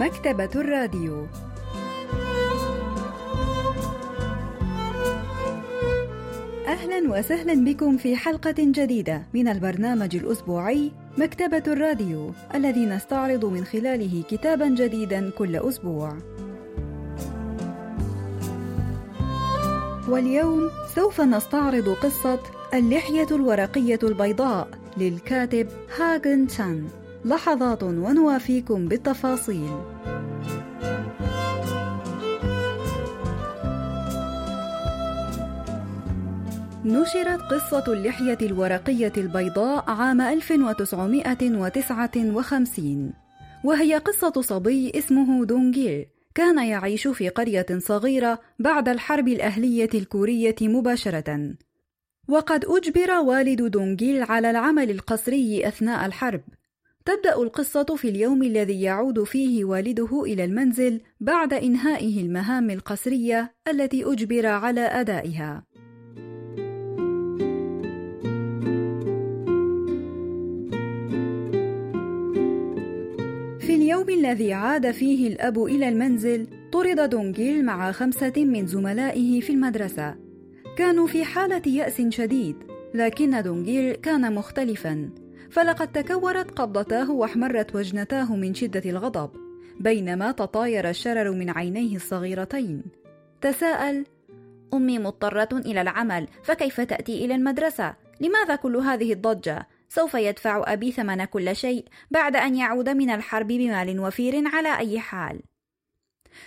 مكتبة الراديو أهلا وسهلا بكم في حلقة جديدة من البرنامج الأسبوعي مكتبة الراديو الذي نستعرض من خلاله كتابا جديدا كل أسبوع. واليوم سوف نستعرض قصة اللحية الورقية البيضاء للكاتب هاغن تشان. لحظات ونوافيكم بالتفاصيل. نشرت قصة اللحية الورقية البيضاء عام 1959 وهي قصة صبي اسمه دونجير كان يعيش في قرية صغيرة بعد الحرب الأهلية الكورية مباشرة. وقد أجبر والد دونجيل على العمل القسري أثناء الحرب. تبدأ القصة في اليوم الذي يعود فيه والده إلى المنزل بعد إنهائه المهام القسرية التي أجبر على أدائها. في اليوم الذي عاد فيه الأب إلى المنزل طرد دونجيل مع خمسة من زملائه في المدرسة. كانوا في حالة يأس شديد لكن دونجيل كان مختلفا. فلقد تكورت قبضتاه واحمرت وجنتاه من شدة الغضب بينما تطاير الشرر من عينيه الصغيرتين تساءل أمي مضطرة إلى العمل فكيف تأتي إلى المدرسة؟ لماذا كل هذه الضجة؟ سوف يدفع أبي ثمن كل شيء بعد أن يعود من الحرب بمال وفير على أي حال.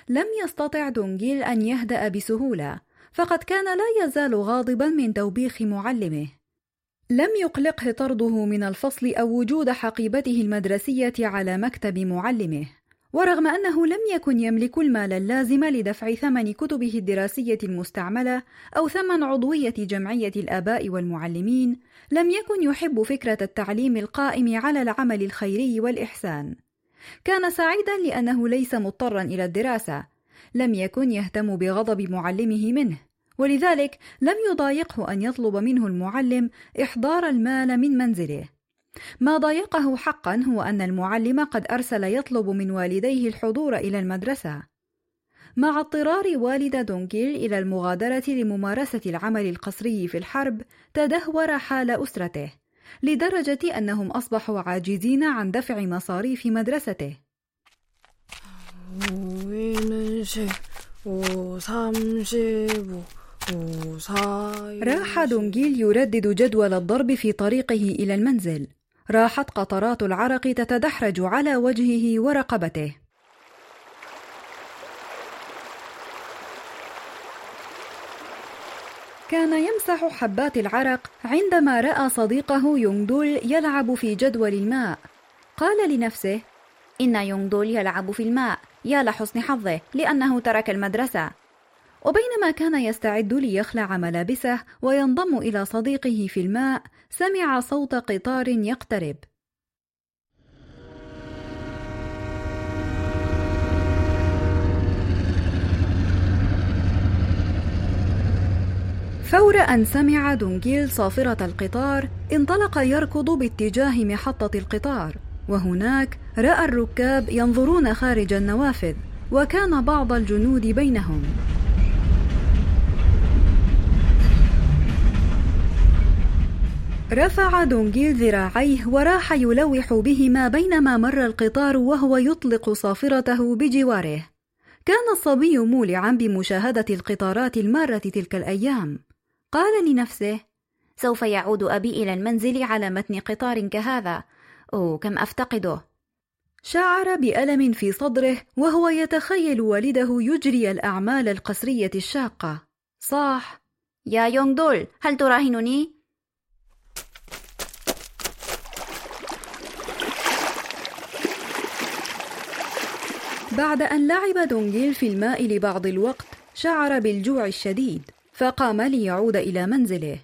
لم يستطع دونجيل أن يهدأ بسهولة، فقد كان لا يزال غاضبا من توبيخ معلمه. لم يقلقه طرده من الفصل أو وجود حقيبته المدرسية على مكتب معلمه. ورغم أنه لم يكن يملك المال اللازم لدفع ثمن كتبه الدراسية المستعملة أو ثمن عضوية جمعية الآباء والمعلمين، لم يكن يحب فكرة التعليم القائم على العمل الخيري والإحسان. كان سعيدا لأنه ليس مضطرا إلى الدراسة، لم يكن يهتم بغضب معلمه منه، ولذلك لم يضايقه أن يطلب منه المعلم إحضار المال من منزله. ما ضايقه حقا هو أن المعلم قد أرسل يطلب من والديه الحضور إلى المدرسة. مع اضطرار والد دونكيل إلى المغادرة لممارسة العمل القسري في الحرب، تدهور حال أسرته، لدرجة أنهم أصبحوا عاجزين عن دفع مصاريف مدرسته. راح دونجيل يردد جدول الضرب في طريقه إلى المنزل. راحت قطرات العرق تتدحرج على وجهه ورقبته. كان يمسح حبات العرق عندما رأى صديقه يونغدول يلعب في جدول الماء. قال لنفسه إن يونغدول يلعب في الماء. يا لحسن حظه لأنه ترك المدرسة. وبينما كان يستعد ليخلع ملابسه وينضم إلى صديقه في الماء سمع صوت قطار يقترب. فور أن سمع دونجيل صافرة القطار انطلق يركض باتجاه محطة القطار وهناك رأى الركاب ينظرون خارج النوافذ وكان بعض الجنود بينهم. رفع دونجيل ذراعيه وراح يلوح بهما بينما مر القطار وهو يطلق صافرته بجواره. كان الصبي مولعا بمشاهدة القطارات المارة تلك الأيام. قال لنفسه سوف يعود أبي إلى المنزل على متن قطار كهذا. أوه كم أفتقده. شعر بألم في صدره وهو يتخيل والده يجري الأعمال القسرية الشاقة. صاح. يا يونغ دول هل تراهنني؟ بعد أن لعب دونجيل في الماء لبعض الوقت شعر بالجوع الشديد فقام ليعود إلى منزله.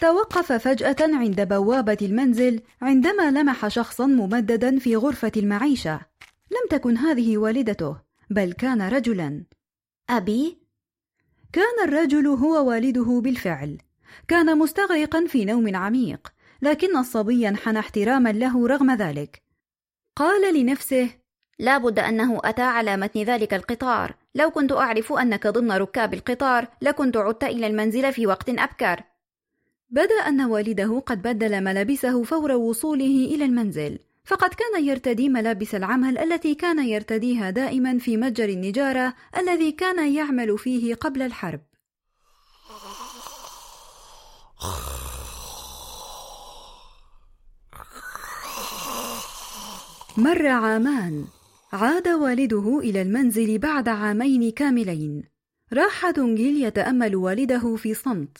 توقف فجأة عند بوابة المنزل عندما لمح شخصا ممددا في غرفة المعيشة. لم تكن هذه والدته بل كان رجلا. أبي؟ كان الرجل هو والده بالفعل. كان مستغرقا في نوم عميق. لكن الصبي انحنى احتراما له رغم ذلك. قال لنفسه لا بد أنه أتى على متن ذلك القطار. لو كنت أعرف أنك ضمن ركاب القطار لكنت عدت إلى المنزل في وقت أبكر. بدأ أن والده قد بدل ملابسه فور وصوله إلى المنزل فقد كان يرتدي ملابس العمل التي كان يرتديها دائما في متجر النجارة الذي كان يعمل فيه قبل الحرب. مر عامان عاد والده إلى المنزل بعد عامين كاملين راح دونجيل يتأمل والده في صمت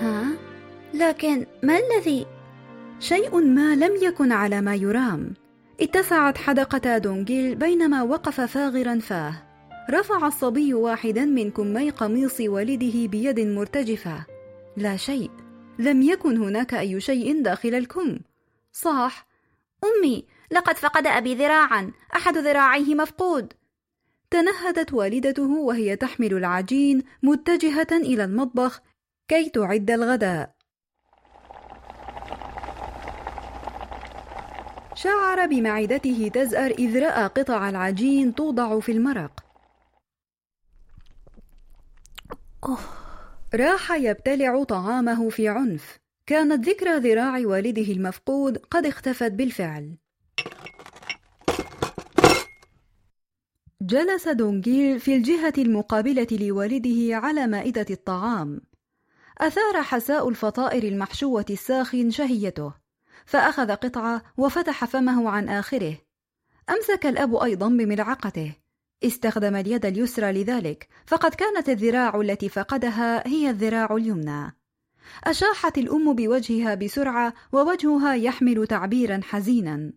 ها؟ لكن ما الذي؟ شيء ما لم يكن على ما يرام اتسعت حدقة دونجيل بينما وقف فاغرا فاه. رفع الصبي واحدا من كمي قميص والده بيد مرتجفة. لا شيء. لم يكن هناك أي شيء داخل الكم. صاح. أمي لقد فقد أبي ذراعا. أحد ذراعيه مفقود. تنهدت والدته وهي تحمل العجين متجهة إلى المطبخ كي تعد الغداء. شعر بمعدته تزأر إذ رأى قطع العجين توضع في المرق. راح يبتلع طعامه في عنف. كانت ذكرى ذراع والده المفقود قد اختفت بالفعل. جلس دونجيل في الجهة المقابلة لوالده على مائدة الطعام. أثار حساء الفطائر المحشوة الساخن شهيته. فأخذ قطعة وفتح فمه عن آخره. أمسك الأب أيضا بملعقته. استخدم اليد اليسرى لذلك فقد كانت الذراع التي فقدها هي الذراع اليمنى. أشاحت الأم بوجهها بسرعة ووجهها يحمل تعبيرا حزينا.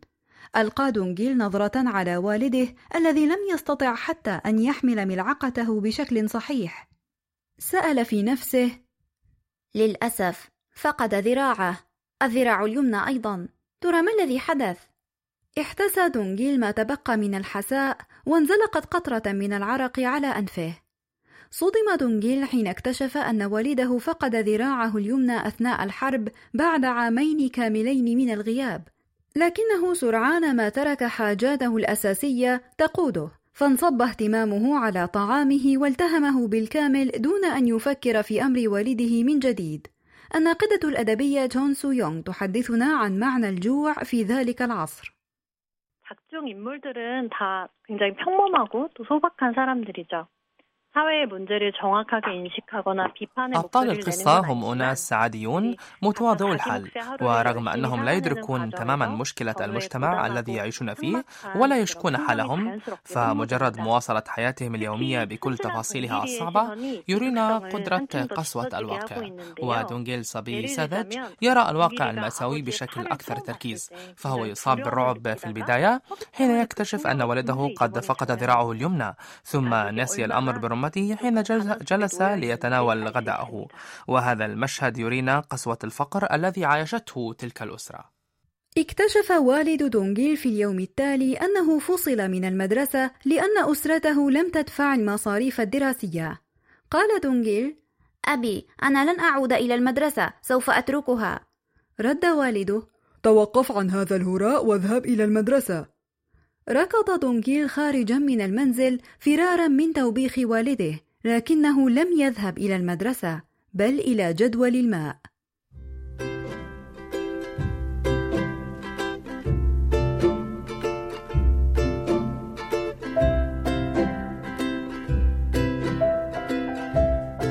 ألقى دونجيل نظرة على والده الذي لم يستطع حتى أن يحمل ملعقته بشكل صحيح. سأل في نفسه للأسف فقد ذراعه. الذراع اليمنى أيضا. ترى ما الذي حدث؟ احتسى دونجيل ما تبقى من الحساء وانزلقت قطرة من العرق على أنفه. صدم دونجيل حين اكتشف أن والده فقد ذراعه اليمنى أثناء الحرب بعد عامين كاملين من الغياب. لكنه سرعان ما ترك حاجاته الأساسية تقوده فانصب اهتمامه على طعامه والتهمه بالكامل دون أن يفكر في أمر والده من جديد. الناقدة الأدبية جون سو يونغ تحدثنا عن معنى الجوع في ذلك العصر 각종 인물들은 다 굉장히 평범하고 또 소박한 사람들이죠. أبطال القصة هم أناس عاديون متواضعو الحال ورغم أنهم لا يدركون تماما مشكلة المجتمع الذي يعيشون فيه ولا يشكون حالهم فمجرد مواصلة حياتهم اليومية بكل تفاصيلها الصعبة يرينا قدرة قسوة الواقع ودونجيل صبي ساذج يرى الواقع المأساوي بشكل أكثر تركيز فهو يصاب بالرعب في البداية حين يكتشف أن والده قد فقد ذراعه اليمنى ثم نسي الأمر برمته أمته حين جلس ليتناول غداءه وهذا المشهد يرينا قسوة الفقر الذي عايشته تلك الأسرة. اكتشف والد دونجيل في اليوم التالي أنه فصل من المدرسة لأن أسرته لم تدفع المصاريف الدراسية. قال دونجيل أبي أنا لن أعود إلى المدرسة سوف أتركها. رد والده توقف عن هذا الهراء واذهب إلى المدرسة. ركض دونجيل خارجا من المنزل فرارا من توبيخ والده لكنه لم يذهب إلى المدرسة بل إلى جدول الماء.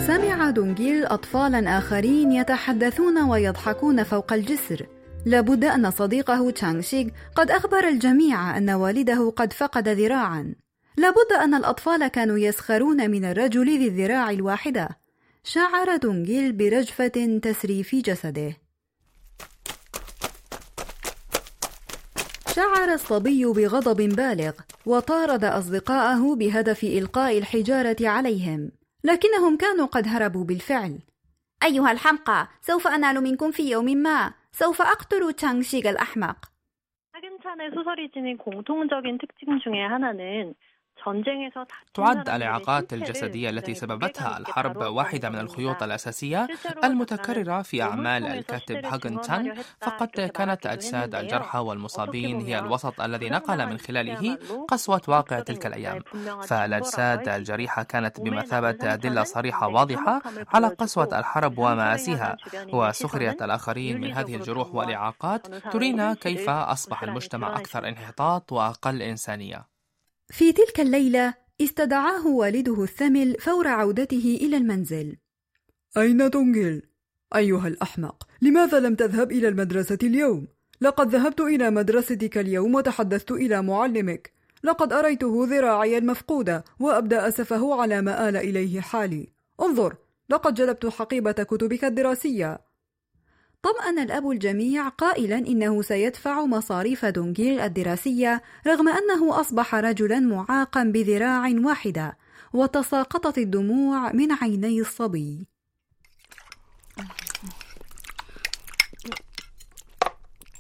سمع دونجيل اطفالا آخرين يتحدثون ويضحكون فوق الجسر لابد أن صديقه تشانغ شيغ قد أخبر الجميع أن والده قد فقد ذراعا. لابد أن الأطفال كانوا يسخرون من الرجل ذي الذراع الواحدة. شعر دونجيل برجفة تسري في جسده. شعر الصبي بغضب بالغ وطارد أصدقاءه بهدف إلقاء الحجارة عليهم. لكنهم كانوا قد هربوا بالفعل. أيها الحمقى سوف أنال منكم في يوم ما. سوف أقتل تشانغ شيغ الأحمق 한산의 소설이 지닌 공통적인 특징 중에 하나는 تعد الإعاقات الجسدية التي سببتها الحرب واحدة من الخيوط الأساسية المتكررة في أعمال الكاتب هاغنتان فقد كانت أجساد الجرحى والمصابين هي الوسط الذي نقل من خلاله قسوة واقع تلك الأيام. فالأجساد الجريحة كانت بمثابة أدلة صريحة واضحة على قسوة الحرب ومآسيها وسخرية الآخرين من هذه الجروح والإعاقات ترينا كيف أصبح المجتمع أكثر انحطاط وأقل إنسانية. في تلك الليلة استدعاه والده الثمل فور عودته إلى المنزل أين دونجل؟ أيها الأحمق لماذا لم تذهب إلى المدرسة اليوم؟ لقد ذهبت إلى مدرستك اليوم وتحدثت إلى معلمك لقد أريته ذراعي المفقودة وأبدأ أسفه على ما آل إليه حالي انظر لقد جلبت حقيبة كتبك الدراسية طمأن الأب الجميع قائلا إنه سيدفع مصاريف دونجيل الدراسية رغم أنه أصبح رجلا معاقا بذراع واحدة وتساقطت الدموع من عيني الصبي.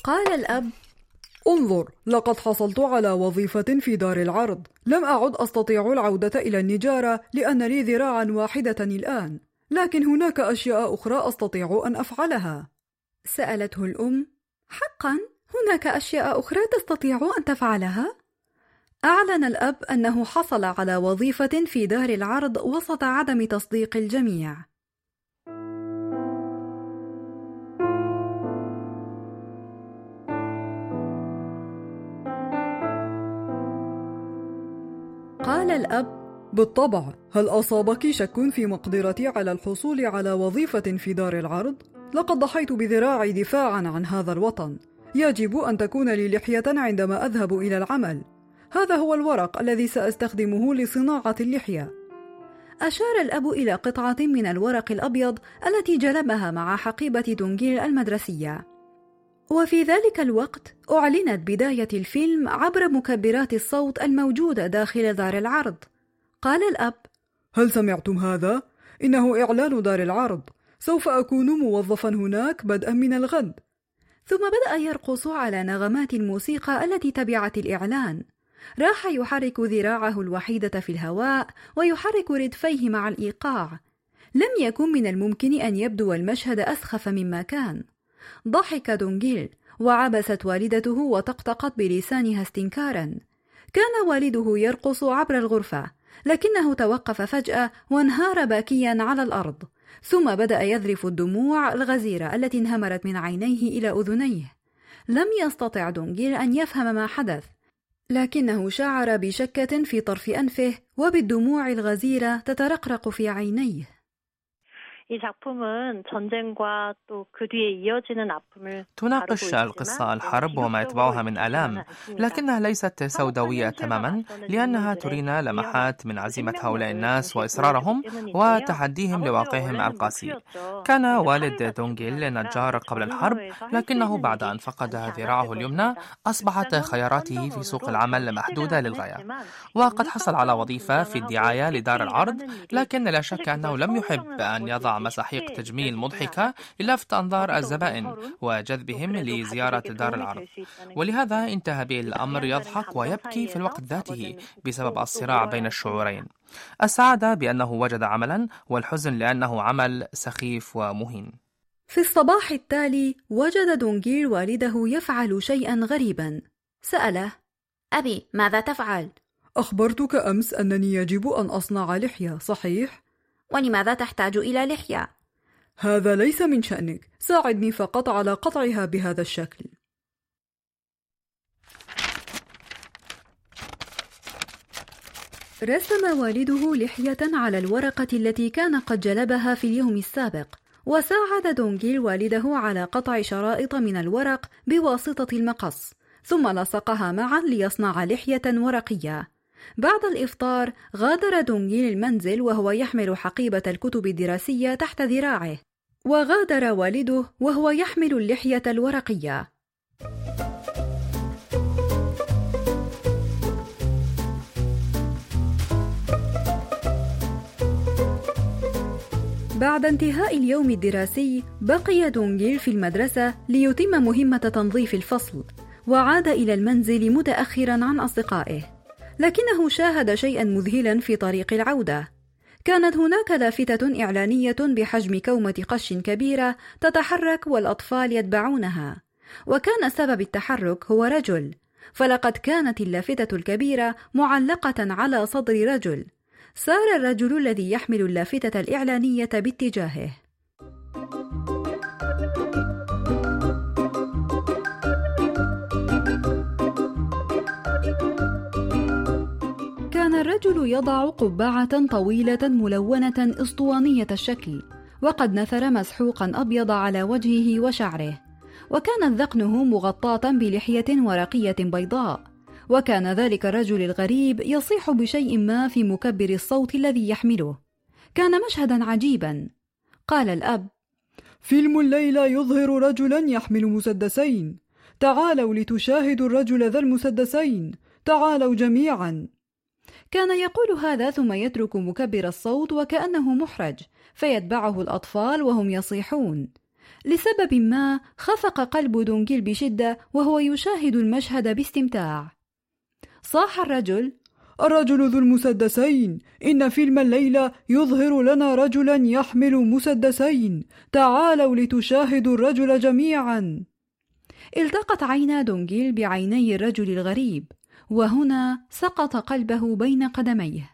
قال الأب انظر لقد حصلت على وظيفة في دار العرض. لم أعد أستطيع العودة إلى النجارة لأن لي ذراعا واحدة الآن لكن هناك أشياء أخرى أستطيع أن أفعلها. سألته الأم: حقا هناك أشياء أخرى تستطيع أن تفعلها؟ أعلن الأب أنه حصل على وظيفة في دار العرض وسط عدم تصديق الجميع. قال الأب: بالطبع، هل أصابك شك في مقدرتي على الحصول على وظيفة في دار العرض؟ لقد ضحيت بذراعي دفاعا عن هذا الوطن يجب أن تكون لي لحية عندما أذهب إلى العمل هذا هو الورق الذي سأستخدمه لصناعة اللحية أشار الأب إلى قطعة من الورق الأبيض التي جلبها مع حقيبة دونجيل المدرسية. وفي ذلك الوقت أعلنت بداية الفيلم عبر مكبرات الصوت الموجودة داخل دار العرض. قال الأب: هل سمعتم هذا؟ إنه إعلان دار العرض. سوف أكون موظفا هناك بدءا من الغد. ثم بدأ يرقص على نغمات الموسيقى التي تبعت الإعلان. راح يحرك ذراعه الوحيدة في الهواء ويحرك ردفيه مع الإيقاع. لم يكن من الممكن أن يبدو المشهد أسخف مما كان. ضحك دونجيل وعبست والدته وطقطقت بلسانها استنكارا. كان والده يرقص عبر الغرفة لكنه توقف فجأة وانهار باكيا على الأرض. ثم بدأ يذرف الدموع الغزيرة التي انهمرت من عينيه إلى أذنيه. لم يستطع دونجيل أن يفهم ما حدث لكنه شعر بشكة في طرف أنفه وبالدموع الغزيرة تترقرق في عينيه. 이 작품은 전쟁과 또 그 뒤에 이어지는 아픔을 تناقش القصة الحرب وما يتبعها من آلام لكنها ليست سوداوية تماما لأنها ترينا لمحات من عزيمة هؤلاء الناس وإصرارهم وتحديهم لواقعهم القاسي كان والد دونجيل نجار قبل الحرب لكنه بعد أن فقد ذراعه اليمنى أصبحت خياراته في سوق العمل محدودة للغاية وقد حصل على وظيفة في الدعاية لدار العرض لكن لا شك أنه لم يحب أن يضع مساحيق تجميل مضحكة للفت أنظار الزبائن وجذبهم لزيارة دار العرض ولهذا انتهى به الأمر يضحك ويبكي في الوقت ذاته بسبب الصراع بين الشعورين. السعادة بأنه وجد عملا والحزن لأنه عمل سخيف ومهين. في الصباح التالي وجد دونجير والده يفعل شيئا غريبا. سأله أبي ماذا تفعل؟ أخبرتك أمس أنني يجب أن أصنع لحية صحيح؟ ولماذا تحتاج إلى لحية؟ هذا ليس من شأنك. ساعدني فقط على قطعها بهذا الشكل. رسم والده لحية على الورقة التي كان قد جلبها في اليوم السابق وساعد دونجيل والده على قطع شرائط من الورق بواسطة المقص ثم لصقها معا ليصنع لحية ورقية. بعد الإفطار غادر دونغيل المنزل وهو يحمل حقيبة الكتب الدراسية تحت ذراعه. وغادر والده وهو يحمل اللحية الورقية. بعد انتهاء اليوم الدراسي بقي دونجيل في المدرسة ليتم مهمة تنظيف الفصل وعاد إلى المنزل متأخرا عن أصدقائه. لكنه شاهد شيئا مذهلا في طريق العودة. كانت هناك لافتة إعلانية بحجم كومة قش كبيرة تتحرك والأطفال يتبعونها. وكان سبب التحرك هو رجل. فلقد كانت اللافتة الكبيرة معلقة على صدر رجل. سار الرجل الذي يحمل اللافتة الإعلانية باتجاهه. الرجل يضع قبعة طويلة ملونة اسطوانية الشكل وقد نثر مسحوقا أبيض على وجهه وشعره. وكانت ذقنه مغطاة بلحية ورقية بيضاء. وكان ذلك الرجل الغريب يصيح بشيء ما في مكبر الصوت الذي يحمله. كان مشهدا عجيبا. قال الأب فيلم الليلة يظهر رجلا يحمل مسدسين. تعالوا لتشاهدوا الرجل ذا المسدسين. تعالوا جميعا. كان يقول هذا ثم يترك مكبر الصوت وكأنه محرج فيتبعه الأطفال وهم يصيحون. لسبب ما خفق قلب دونجيل بشدة وهو يشاهد المشهد باستمتاع. صاح الرجل الرجل ذو المسدسين إن فيلم الليلة يظهر لنا رجلا يحمل مسدسين. تعالوا لتشاهدوا الرجل جميعا. التقت عينا دونجيل بعيني الرجل الغريب. وهنا سقط قلبه بين قدميه.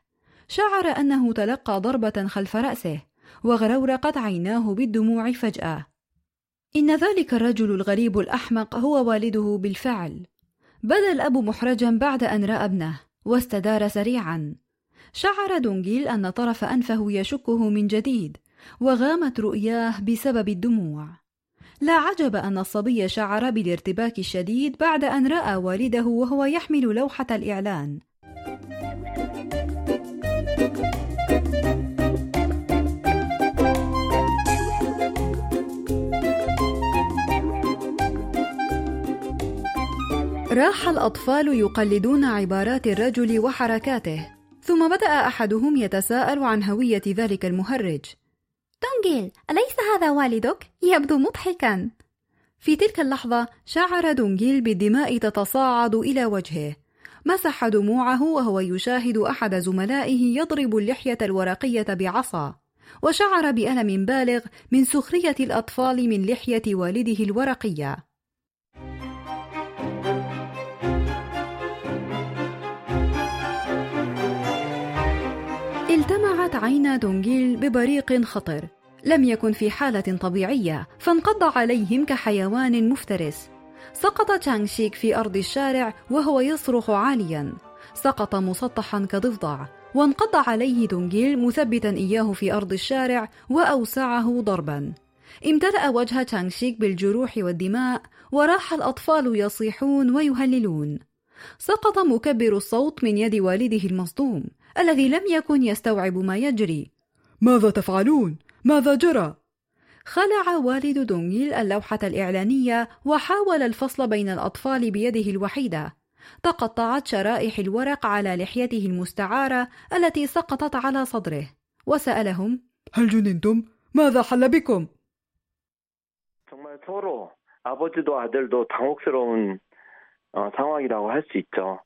شعر أنه تلقى ضربة خلف رأسه وغرورقت عيناه بالدموع فجأة. إن ذلك الرجل الغريب الأحمق هو والده بالفعل. بدا الأب محرجا بعد أن رأى ابنه واستدار سريعا. شعر دونجيل أن طرف أنفه يشكه من جديد وغامت رؤياه بسبب الدموع. لا عجب أن الصبي شعر بالارتباك الشديد بعد أن رأى والده وهو يحمل لوحة الإعلان. راح الأطفال يقلدون عبارات الرجل وحركاته ثم بدأ أحدهم يتساءل عن هوية ذلك المهرج. دونجيل أليس هذا والدك؟ يبدو مضحكا. في تلك اللحظة شعر دونجيل بالدماء تتصاعد إلى وجهه. مسح دموعه وهو يشاهد أحد زملائه يضرب اللحية الورقية بعصا. وشعر بألم بالغ من سخرية الأطفال من لحية والده الورقية. التمعت عينا دونجيل ببريق خطر. لم يكن في حالة طبيعية فانقض عليهم كحيوان مفترس. سقط تشانغشيك في أرض الشارع وهو يصرخ عاليا. سقط مسطحا كضفدع وانقض عليه دونجيل مثبتا إياه في أرض الشارع وأوسعه ضربا. امتلأ وجه تشانغشيك بالجروح والدماء وراح الأطفال يصيحون ويهللون. سقط مكبر الصوت من يد والده المصدوم. الذي لم يكن يستوعب ما يجري ماذا تفعلون ماذا جرى خلع والد دونغيل اللوحه الاعلانيه وحاول الفصل بين الاطفال بيده الوحيده تقطعت شرائح الورق على لحيته المستعاره التي سقطت على صدره وسالهم هل جننتم ماذا حل بكم 정말 서로 아버지도 아들도 당혹스러운 상황이라고 할 수 있죠.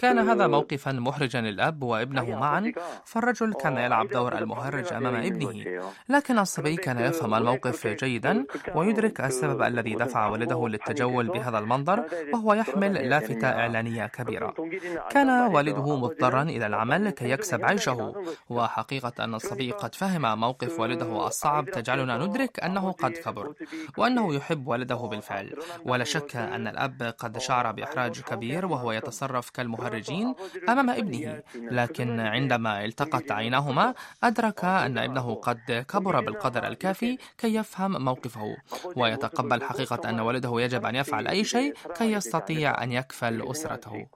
كان هذا موقفا محرجا للأب وابنه معا فالرجل كان يلعب دور المهرج أمام ابنه. لكن الصبي كان يفهم الموقف جيدا ويدرك السبب الذي دفع والده للتجول بهذا المنظر وهو يحمل لافتة إعلانية كبيرة. كان والده مضطرا إلى العمل كي يكسب عيشه. وحقيقة أن الصبي قد فهم موقف والده الصعب تجعلنا ندرك أنه قد كبر وأنه يحب والده بالفعل. ولا شك أن الأب قد شعر بإحراج كبير وهو يتصرف كالمهرج. المتفرجين أمام ابنه لكن عندما التقت عيناهما أدرك أن ابنه قد كبر بالقدر الكافي كي يفهم موقفه ويتقبل حقيقة أن والده يجب أن يفعل أي شيء كي يستطيع أن يكفل أسرته.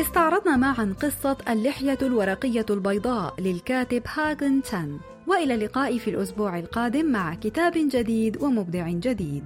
استعرضنا معا قصة اللحية الورقية البيضاء للكاتب هاغن تان وإلى اللقاء في الأسبوع القادم مع كتاب جديد ومبدع جديد.